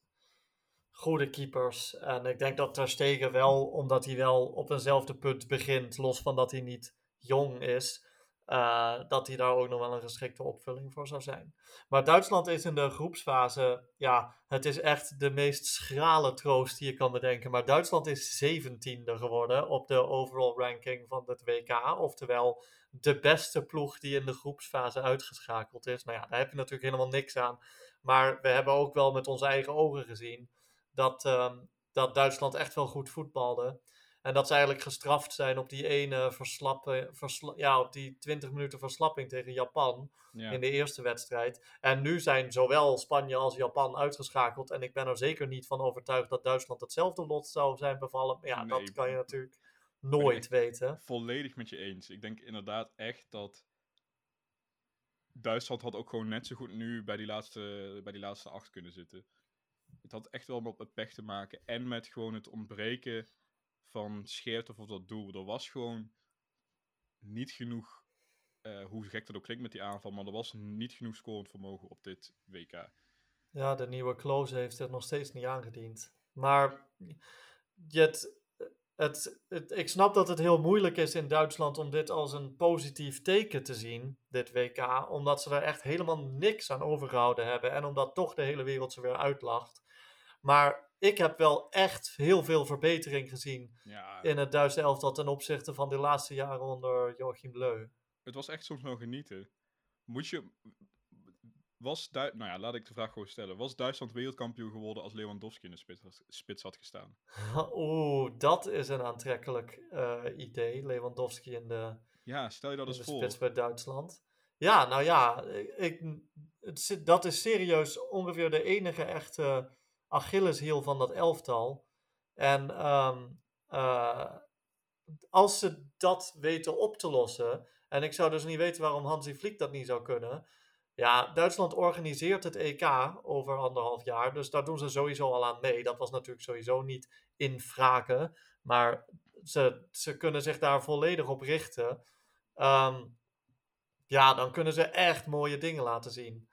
[SPEAKER 2] goede keepers. En ik denk dat Ter Stegen wel, omdat hij wel op eenzelfde punt begint, los van dat hij niet jong is, eh, dat hij daar ook nog wel een geschikte opvulling voor zou zijn. Maar Duitsland is in de groepsfase, ja, het is echt de meest schrale troost die je kan bedenken. Maar Duitsland is zeventiende geworden op de overall ranking van het WK. Oftewel, de beste ploeg die in de groepsfase uitgeschakeld is. Nou ja, daar heb je natuurlijk helemaal niks aan. Maar we hebben ook wel met onze eigen ogen gezien dat, ehm, dat Duitsland echt wel goed voetbalde. En dat ze eigenlijk gestraft zijn op die ene verslappen, versla- ja, op die 20 minuten verslapping tegen Japan
[SPEAKER 1] Ja.
[SPEAKER 2] in de eerste wedstrijd. En nu zijn zowel Spanje als Japan uitgeschakeld. En ik ben er zeker niet van overtuigd dat Duitsland hetzelfde lot zou zijn bevallen. Ja,
[SPEAKER 1] Nee.
[SPEAKER 2] dat kan je natuurlijk nooit weten.
[SPEAKER 1] volledig met je eens. Ik denk inderdaad echt dat Duitsland had ook gewoon net zo goed nu bij die laatste, bij die laatste acht kunnen zitten. Het had echt wel met, met pech te maken en met gewoon het ontbreken van scherpte of dat doel. Er was gewoon niet genoeg, eh, hoe gek dat ook klinkt met die aanval, maar er was niet genoeg scorend vermogen op dit WK.
[SPEAKER 2] Ja, de nieuwe Klose heeft het nog steeds niet aangediend. Maar het, het, het, ik snap dat het heel moeilijk is in Duitsland om dit als een positief teken te zien, dit WK. Omdat ze er echt helemaal niks aan overgehouden hebben. En omdat toch de hele wereld ze weer uitlacht. Maar ik heb wel echt heel veel verbetering gezien
[SPEAKER 1] Ja,
[SPEAKER 2] in het Duitse elftal ten opzichte van de laatste jaren onder Joachim Leu.
[SPEAKER 1] het was echt soms wel genieten. Moet je. Was Du nou ja, laat ik de vraag gewoon stellen. Was Duitsland wereldkampioen geworden als Lewandowski in de spits, had- spits had gestaan?
[SPEAKER 2] Oeh, dat is een aantrekkelijk eh, idee. Lewandowski in de,
[SPEAKER 1] Ja, stel je dat eens
[SPEAKER 2] de
[SPEAKER 1] voor.
[SPEAKER 2] spits bij Duitsland. Ja, nou ja, ik, het, dat is serieus ongeveer de enige echte Achilleshiel van dat elftal. En ehm, eh, als ze dat weten op te lossen, en ik zou dus niet weten waarom Hansi Flick dat niet zou kunnen. Ja, Duitsland organiseert het EK over anderhalf jaar, dus daar doen ze sowieso al aan mee. Dat was natuurlijk sowieso niet in vragen, maar ze, ze kunnen zich daar volledig op richten. Ehm, ja, dan kunnen ze echt mooie dingen laten zien.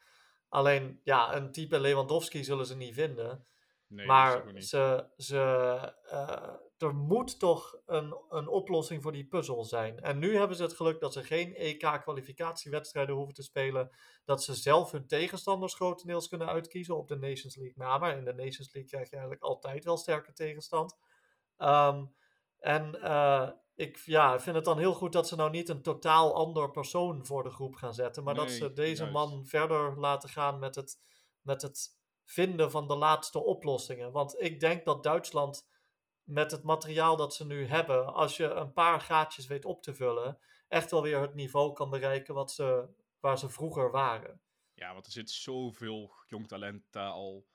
[SPEAKER 2] Alleen, ja, een type Lewandowski zullen ze niet vinden.
[SPEAKER 1] Nee,
[SPEAKER 2] maar
[SPEAKER 1] niet.
[SPEAKER 2] ze, ze, eh, er moet toch een, een oplossing voor die puzzel zijn. En nu hebben ze het geluk dat ze geen EK-kwalificatiewedstrijden hoeven te spelen. Dat ze zelf hun tegenstanders grotendeels kunnen uitkiezen op de Nations League na. Maar in de Nations League krijg je eigenlijk altijd wel sterke tegenstand. Ehm, en eh, ik ja, vind het dan heel goed dat ze nou niet een totaal ander persoon voor de groep gaan zetten. Maar dat ze deze
[SPEAKER 1] juist.
[SPEAKER 2] man verder laten gaan met het, met het vinden van de laatste oplossingen. Want ik denk dat Duitsland met het materiaal dat ze nu hebben, als je een paar gaatjes weet op te vullen, echt wel weer het niveau kan bereiken wat ze, waar ze vroeger waren.
[SPEAKER 1] Ja, want er zit zoveel jong talent daar al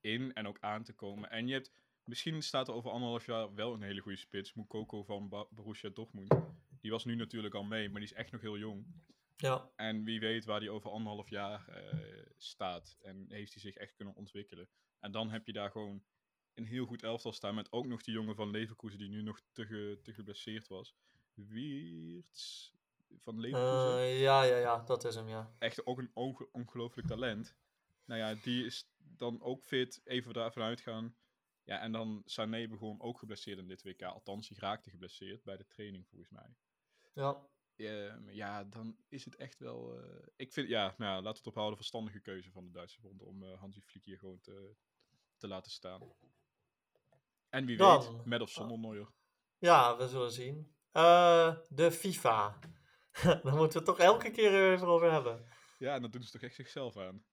[SPEAKER 1] in en ook aan te komen. En je hebt, misschien staat er over anderhalf jaar wel een hele goede spits. Mukoko van Ba- Borussia Dortmund. Die was nu natuurlijk al mee, maar die is echt nog heel jong.
[SPEAKER 2] Ja,
[SPEAKER 1] En wie weet waar die over anderhalf jaar eh, staat. En heeft hij zich echt kunnen ontwikkelen. En dan heb je daar gewoon een heel goed elftal staan. Met ook nog die jongen van Leverkusen die nu nog te, ge- te geblesseerd was. Wiertz van Leverkusen.
[SPEAKER 2] Eh, ja, ja, ja, dat is hem, ja.
[SPEAKER 1] Echt ook een onge- ongelooflijk talent. Nou ja, die is dan ook fit. Even daarvan uitgaan. Ja, en dan Sané begon ook geblesseerd in dit WK. Althans, die raakte geblesseerd bij de training volgens mij.
[SPEAKER 2] Ja,
[SPEAKER 1] Ehm, ja, dan is het echt wel. eh, ik vind, ja, nou ja, laten we het ophouden. Verstandige keuze van de Duitse bond om eh Hansi Flick hier gewoon te, te laten staan. En wie weet, met of zonder Neuer.
[SPEAKER 2] ja, we zullen zien. Uh, de FIFA. Daar moeten we het toch elke keer over hebben.
[SPEAKER 1] Ja, en dat doen ze toch echt zichzelf aan.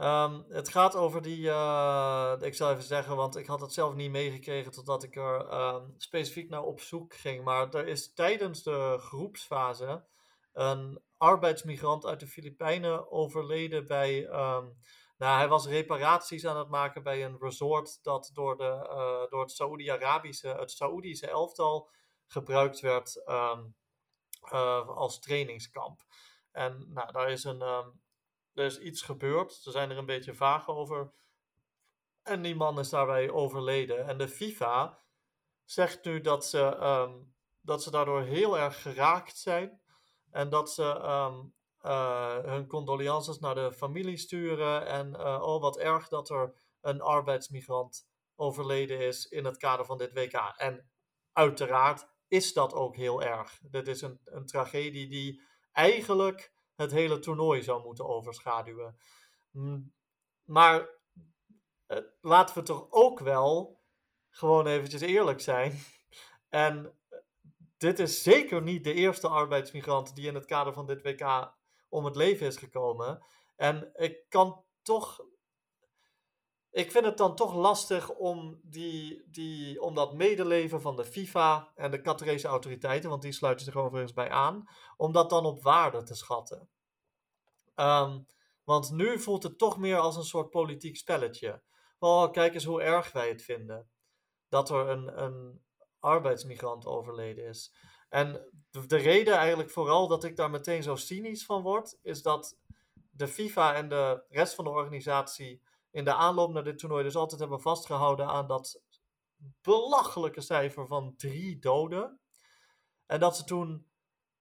[SPEAKER 2] Um, het gaat over die, uh, ik zal even zeggen, want ik had het zelf niet meegekregen totdat ik er um, specifiek naar op zoek ging. Maar er is tijdens de groepsfase een arbeidsmigrant uit de Filipijnen overleden bij. Um, nou, hij was reparaties aan het maken bij een resort dat door, de, uh, door het Saoedi-Arabische, het Saoedische elftal gebruikt werd uh, als trainingskamp. En nou, daar is, een, er is iets gebeurd. Ze zijn er een beetje vaag over. En die man is daarbij overleden. En de FIFA zegt nu dat ze, um, dat ze daardoor heel erg geraakt zijn. En dat ze um, uh, hun condolences naar de familie sturen. En uh, oh, wat erg dat er een arbeidsmigrant overleden is in het kader van dit WK. En uiteraard is dat ook heel erg. Dit is een, een tragedie die eigenlijk het hele toernooi zou moeten overschaduwen. Maar uh, laten we toch ook wel gewoon eventjes eerlijk zijn. En dit is zeker niet de eerste arbeidsmigrant die in het kader van dit WK om het leven is gekomen. En ik kan toch. Ik vind het dan toch lastig om, die, die, om dat medeleven van de FIFA en de Qatarese autoriteiten, want die sluiten zich overigens bij aan, om dat dan op waarde te schatten. Um, want nu voelt het toch meer als een soort politiek spelletje. Oh, kijk eens hoe erg wij het vinden. Dat er een, een arbeidsmigrant overleden is. En de, reden eigenlijk vooral dat ik daar meteen zo cynisch van word, is dat de FIFA en de rest van de organisatie in de aanloop naar dit toernooi dus altijd hebben vastgehouden aan dat belachelijke cijfer van drie doden. En dat ze toen,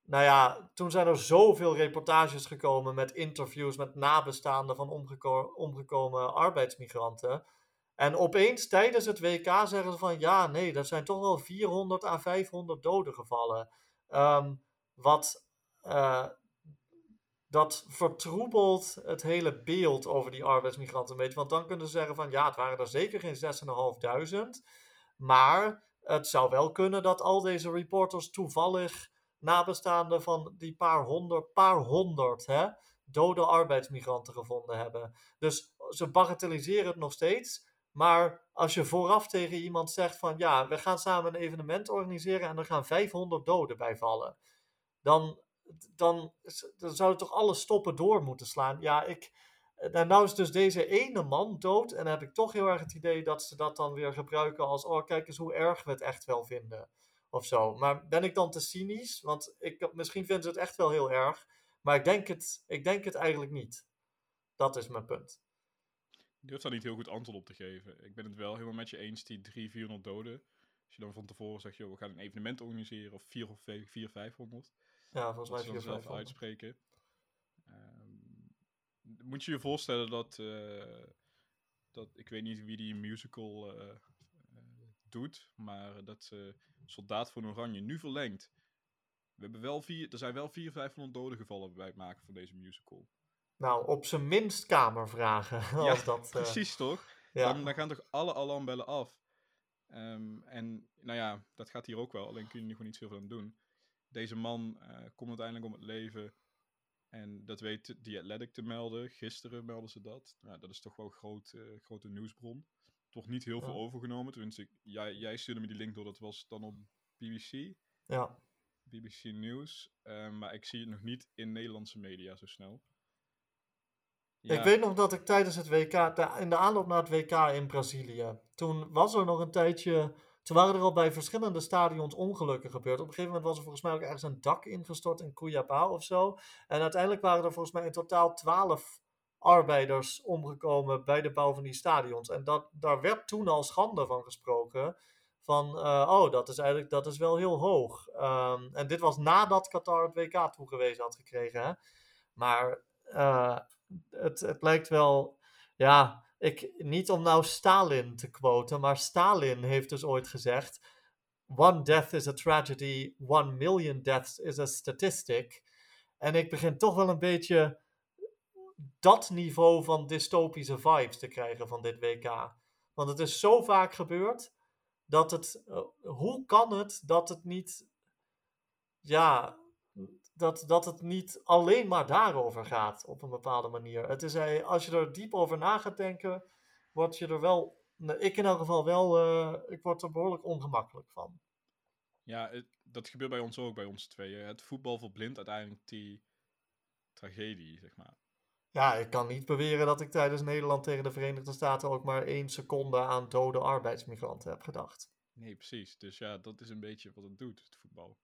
[SPEAKER 2] nou ja, toen zijn er zoveel reportages gekomen met interviews met nabestaanden van omgeko omgekomen arbeidsmigranten. En opeens tijdens het WK zeggen ze van ja, nee, er zijn toch wel 400 à 500 doden gevallen. Um, wat uh, dat vertroebelt het hele beeld over die arbeidsmigranten een beetje. Want dan kunnen ze zeggen van ja, het waren er zeker geen 6.500. Maar het zou wel kunnen dat al deze reporters toevallig nabestaanden van die paar honderd, paar honderd hè, dode arbeidsmigranten gevonden hebben. Dus ze bagatelliseren het nog steeds. Maar als je vooraf tegen iemand zegt van ja, we gaan samen een evenement organiseren en er gaan 500 doden bij vallen, dan, dan, dan zou toch alles stoppen door moeten slaan. Ja, ik, en nou is dus deze ene man dood en dan heb ik toch heel erg het idee dat ze dat dan weer gebruiken als, oh kijk eens hoe erg we het echt wel vinden. Of zo. Maar ben ik dan te cynisch? Want ik, misschien vinden ze het echt wel heel erg. Maar ik denk het, ik denk het eigenlijk niet. Dat is mijn punt.
[SPEAKER 1] Ik durf daar niet heel goed antwoord op te geven. Ik ben het wel helemaal met je eens, die 300, 400 doden. Als je dan van tevoren zegt, joh, we gaan een evenement organiseren, of 4 of 4, 500.
[SPEAKER 2] Ja, volgens mij 4,
[SPEAKER 1] zelf uitspreken. Um, moet je je voorstellen dat, uh, dat, ik weet niet wie die musical uh, uh, doet, maar dat Soldaat van Oranje nu verlengt. We hebben wel vier, er zijn wel 400, 500 doden gevallen bij het maken van deze musical.
[SPEAKER 2] Nou, op zijn minst kamervragen.
[SPEAKER 1] Ja, dat, precies toch? Ja. Dan, dan, gaan toch alle alarmbellen af. Um, en nou ja, dat gaat hier ook wel, alleen kun je er gewoon niet zoveel aan doen. Deze man uh, komt uiteindelijk om het leven. En dat weet die Athletic te melden. Gisteren melden ze dat. Nou, dat is toch wel een groot, uh, grote nieuwsbron. Toch niet heel veel overgenomen. Tenminste, jij, jij stuurde me die link door. Dat was dan op BBC.
[SPEAKER 2] Ja.
[SPEAKER 1] BBC News. Um, maar ik zie het nog niet in Nederlandse media zo snel.
[SPEAKER 2] Ik weet nog dat ik tijdens het WK, in de aanloop naar het WK in Brazilië, toen was er nog een tijdje, waren er al bij verschillende stadions ongelukken gebeurd. Op een gegeven moment was er volgens mij ook ergens een dak ingestort in Cuiabá of zo. En uiteindelijk waren er volgens mij in totaal twaalf arbeiders omgekomen bij de bouw van die stadions. En dat, daar werd toen al schande van gesproken. Van, uh, oh, dat is eigenlijk dat is wel heel hoog. Um, en dit was nadat Qatar het WK toegewezen had gekregen. Hè? Maar uh, het, het lijkt wel, ja, ik, niet om nou Stalin te quoten, maar Stalin heeft dus ooit gezegd: One death is a tragedy, one million deaths is a statistic. En ik begin toch wel een beetje dat niveau van dystopische vibes te krijgen van dit WK. Want het is zo vaak gebeurd. dat het, eh, hoe kan het dat het niet, ja, dat, dat het niet alleen maar daarover gaat op een bepaalde manier. Het is, eh, als je er diep over na gaat denken, word je er wel, nou, ik in elk geval wel, eh, ik word er behoorlijk ongemakkelijk van.
[SPEAKER 1] Ja, het, dat gebeurt bij ons ook, bij ons tweeën. Het voetbal verblindt uiteindelijk die tragedie, zeg maar.
[SPEAKER 2] Ja, ik kan niet beweren dat ik tijdens Nederland tegen de Verenigde Staten ook maar één seconde aan dode arbeidsmigranten heb gedacht.
[SPEAKER 1] Nee, precies. Dus ja, dat is een beetje wat het doet, het voetbal.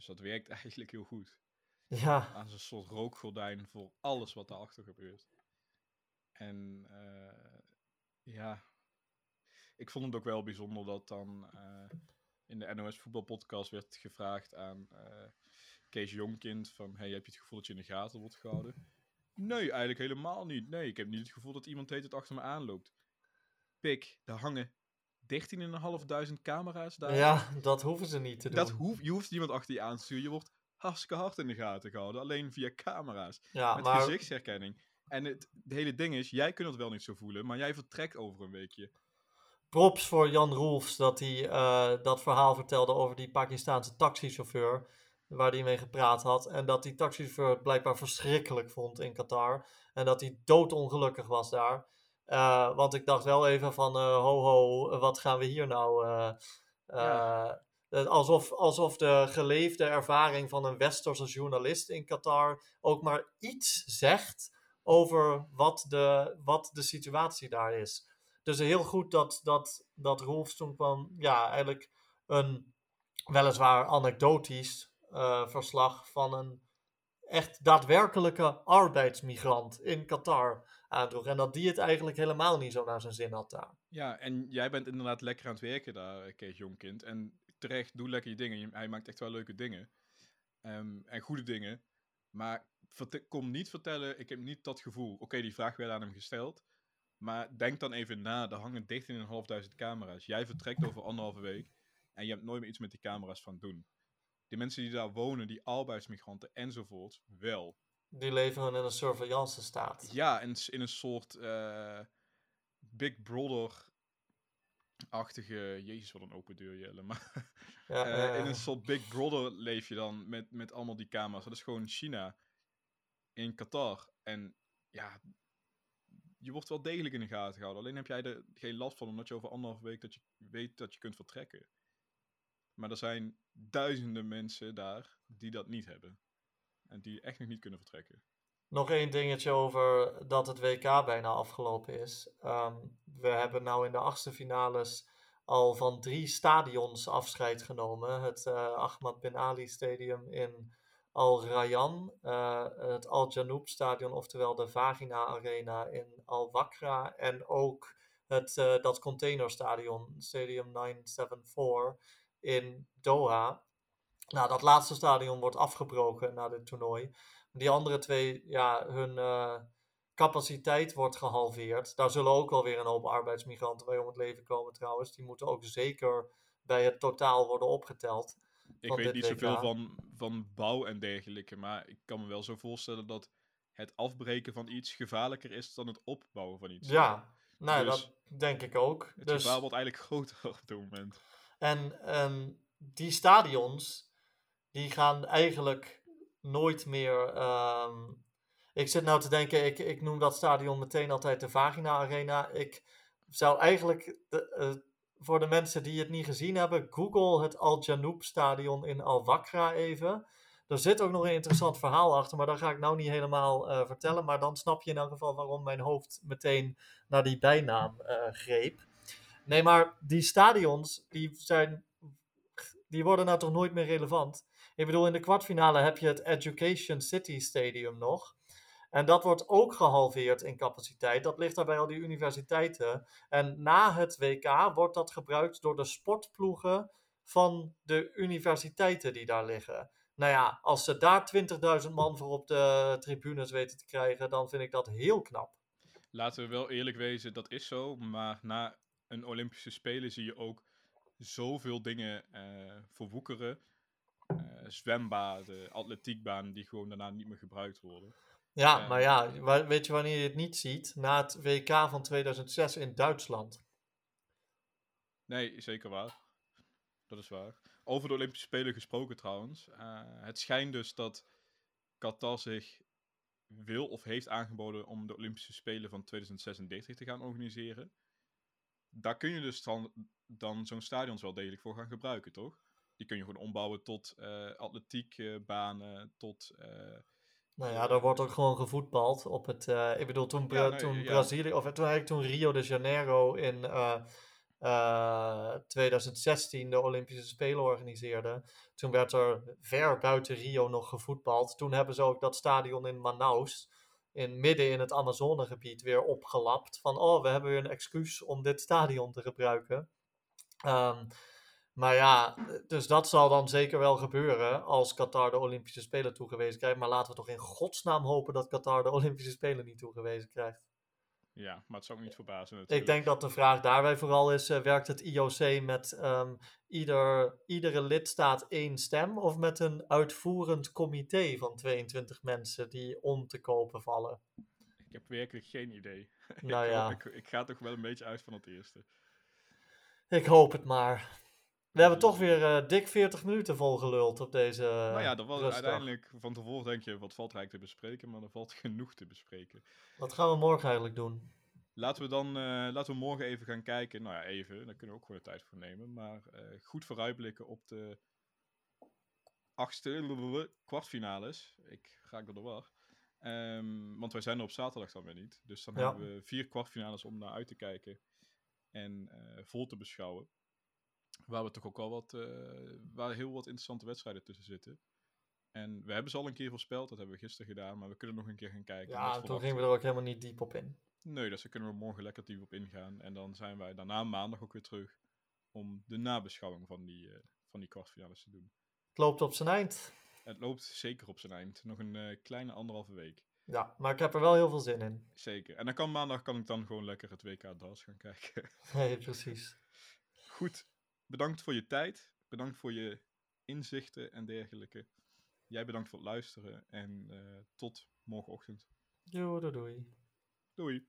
[SPEAKER 1] Dus dat werkt eigenlijk heel goed.
[SPEAKER 2] Ja.
[SPEAKER 1] Als een soort rookgordijn voor alles wat daarachter gebeurt. En uh, ja, ik vond het ook wel bijzonder dat dan uh, in de NOS voetbalpodcast werd gevraagd aan uh, Kees Jongkind van, hey, heb je het gevoel dat je in de gaten wordt gehouden? Nee, eigenlijk helemaal niet. Nee, ik heb niet het gevoel dat iemand heet het achter me aanloopt. Pik, daar hangen 13.500 camera's daar.
[SPEAKER 2] Ja, dat hoeven ze niet te doen.
[SPEAKER 1] Dat hoef, je hoeft niemand achter je aan te sturen. Je wordt hartstikke hard in de gaten gehouden. Alleen via camera's.
[SPEAKER 2] Ja,
[SPEAKER 1] met
[SPEAKER 2] maar...
[SPEAKER 1] gezichtsherkenning. En het, hele ding is, jij kunt het wel niet zo voelen, maar jij vertrekt over een weekje.
[SPEAKER 2] Props voor Jan Roelfs dat hij uh, dat verhaal vertelde over die Pakistaanse taxichauffeur waar hij mee gepraat had. En dat die taxichauffeur het blijkbaar verschrikkelijk vond in Qatar. En dat hij doodongelukkig was daar. Uh, want ik dacht wel even van, uh, ho ho, wat gaan we hier nou... Ja. alsof, alsof de geleefde ervaring van een westerse journalist in Qatar ook maar iets zegt over wat de, wat de situatie daar is. Dus heel goed dat, dat, dat Rolf toen kwam, ja, eigenlijk een weliswaar anekdotisch uh, verslag van een echt daadwerkelijke arbeidsmigrant in Qatar aandroeg. En dat die het eigenlijk helemaal niet zo naar zijn zin had daar.
[SPEAKER 1] Ja, en jij bent inderdaad lekker aan het werken daar, Kees Jongkind. En terecht, doe lekker je dingen. Hij maakt echt wel leuke dingen. Um, en goede dingen. Maar kom niet vertellen, ik heb niet dat gevoel. Oké, die vraag werd aan hem gesteld. Maar denk dan even na, er hangen 13.500 camera's. Jij vertrekt over anderhalve week. En je hebt nooit meer iets met die camera's van doen die mensen die daar wonen, die arbeidsmigranten enzovoort, wel.
[SPEAKER 2] Die leven in een surveillance staat.
[SPEAKER 1] Ja, in, in een soort uh, Big Brother-achtige... Jezus, wat een open deur, Jelle. Maar ja, uh, in een soort Big Brother leef je dan met, met allemaal die camera's. Dat is gewoon China in Qatar. En ja, je wordt wel degelijk in de gaten gehouden. Alleen heb jij er geen last van, omdat je over anderhalve week dat je weet dat je kunt vertrekken. Maar er zijn duizenden mensen daar die dat niet hebben. En die echt nog niet kunnen vertrekken.
[SPEAKER 2] Nog één dingetje over dat het WK bijna afgelopen is. Um, we hebben nou in de achtste finales al van drie stadions afscheid genomen. Het uh, Ahmad Bin Ali Stadium in Al Rayyan, uh, het Al Janoub Stadion, oftewel de Vagina Arena in Al Wakra en ook het, uh, dat containerstadion, Stadium 974 in Doha. Nou, dat laatste stadion wordt afgebroken na dit toernooi. Die andere twee, ja, hun uh, capaciteit wordt gehalveerd. Daar zullen ook wel weer een hoop arbeidsmigranten bij om het leven komen trouwens. Die moeten ook zeker bij het totaal worden opgeteld.
[SPEAKER 1] Ik weet niet zoveel van, van bouw en dergelijke, maar ik kan me wel zo voorstellen dat het afbreken van iets gevaarlijker is dan het opbouwen van iets.
[SPEAKER 2] Ja, nou, dus dat denk ik ook.
[SPEAKER 1] Het
[SPEAKER 2] dus...
[SPEAKER 1] gevaar wordt eigenlijk groter op dit moment.
[SPEAKER 2] En um, die stadions, die gaan eigenlijk nooit meer. Um, ik zit nou te denken, ik, ik noem dat stadion meteen altijd de Vagina Arena. Ik zou eigenlijk, de, uh, voor de mensen die het niet gezien hebben, google het Al Janoub stadion in Al Wakra even. Er zit ook nog een interessant verhaal achter, maar dat ga ik nou niet helemaal uh, vertellen. Maar dan snap je in elk geval waarom mijn hoofd meteen naar die bijnaam uh, greep. Nee, maar die stadions, die zijn die worden nou toch nooit meer relevant. Ik bedoel, in de kwartfinale heb je het Education City Stadium nog. En dat wordt ook gehalveerd in capaciteit. Dat ligt daar bij al die universiteiten. En na het WK wordt dat gebruikt door de sportploegen van de universiteiten die daar liggen. Nou ja, als ze daar 20.000 man voor op de tribunes weten te krijgen, dan vind ik dat heel knap.
[SPEAKER 1] Laten we wel eerlijk wezen, dat is zo. Maar na een Olympische Spelen zie je ook zoveel dingen uh, verwoekeren. Uh, zwembaden, atletiekbanen die gewoon daarna niet meer gebruikt worden.
[SPEAKER 2] Ja, maar ja, weet je wanneer je het niet ziet? Na het WK van 2006 in Duitsland.
[SPEAKER 1] Nee, zeker waar. Dat is waar. Over de Olympische Spelen gesproken trouwens. Uh, het schijnt dus dat Qatar zich wil of heeft aangeboden om de Olympische Spelen van 2036 te gaan organiseren. Daar kun je dus dan, dan zo'n stadions wel degelijk voor gaan gebruiken, toch? Die kun je gewoon ombouwen tot uh, atletiekbanen, tot... Uh,
[SPEAKER 2] nou ja, daar wordt ook gewoon gevoetbald op het... ik bedoel, toen, Bra ja, toen ja. Brazilië... Of toen eigenlijk toen Rio de Janeiro in 2016 de Olympische Spelen organiseerde. Toen werd er ver buiten Rio nog gevoetbald. Toen hebben ze ook dat stadion in Manaus, in, midden in het Amazonegebied, weer opgelapt. Van, oh, we hebben weer een excuus om dit stadion te gebruiken. Um, maar ja, dus dat zal dan zeker wel gebeuren als Qatar de Olympische Spelen toegewezen krijgt. Maar laten we toch in godsnaam hopen dat Qatar de Olympische Spelen niet toegewezen krijgt.
[SPEAKER 1] Ja, maar het zou ook niet verbazen
[SPEAKER 2] natuurlijk. Ik denk dat de vraag daarbij vooral is, uh, werkt het IOC met um, ieder, iedere lidstaat één stem of met een uitvoerend comité van 22 mensen die om te kopen vallen?
[SPEAKER 1] Ik heb werkelijk geen idee.
[SPEAKER 2] Nou
[SPEAKER 1] ik,
[SPEAKER 2] ja.
[SPEAKER 1] ik, ik, ga toch wel een beetje uit van het eerste.
[SPEAKER 2] Ik hoop het maar. We hebben toch weer uh, dik 40 minuten volgeluld op deze.
[SPEAKER 1] nou ja, dat was uiteindelijk van tevoren denk je, wat valt er eigenlijk te bespreken, maar er valt genoeg te bespreken.
[SPEAKER 2] Wat gaan we morgen eigenlijk doen?
[SPEAKER 1] Laten we dan uh, laten we morgen even gaan kijken. Nou ja, even, daar kunnen we ook gewoon de tijd voor nemen. Maar uh, goed vooruitblikken op de achtste kwartfinales. Ik raak door de war. Um, want wij zijn er op zaterdag dan weer niet. Dus dan ja. hebben we vier kwartfinales om naar uit te kijken en vol te beschouwen. Waar we toch ook al wat, uh, waar heel wat interessante wedstrijden tussen zitten. En we hebben ze al een keer voorspeld, dat hebben we gisteren gedaan, maar we kunnen nog een keer gaan kijken.
[SPEAKER 2] Ja, toen gingen we er ook helemaal niet diep op in.
[SPEAKER 1] Nee, dus daar kunnen we morgen lekker diep op ingaan. En dan zijn wij daarna maandag ook weer terug om de nabeschouwing van die, uh, van die kwartfinales te doen.
[SPEAKER 2] Het loopt op zijn eind.
[SPEAKER 1] Het loopt zeker op zijn eind. Nog een uh, kleine anderhalve week.
[SPEAKER 2] Ja, maar ik heb er wel heel veel zin in.
[SPEAKER 1] Zeker. En dan kan maandag kan ik dan gewoon lekker het WK DAS gaan kijken.
[SPEAKER 2] Nee, precies.
[SPEAKER 1] Goed, bedankt voor je tijd. Bedankt voor je inzichten en dergelijke. Jij bedankt voor het luisteren en uh, tot morgenochtend.
[SPEAKER 2] Doei, doei.
[SPEAKER 1] Doei.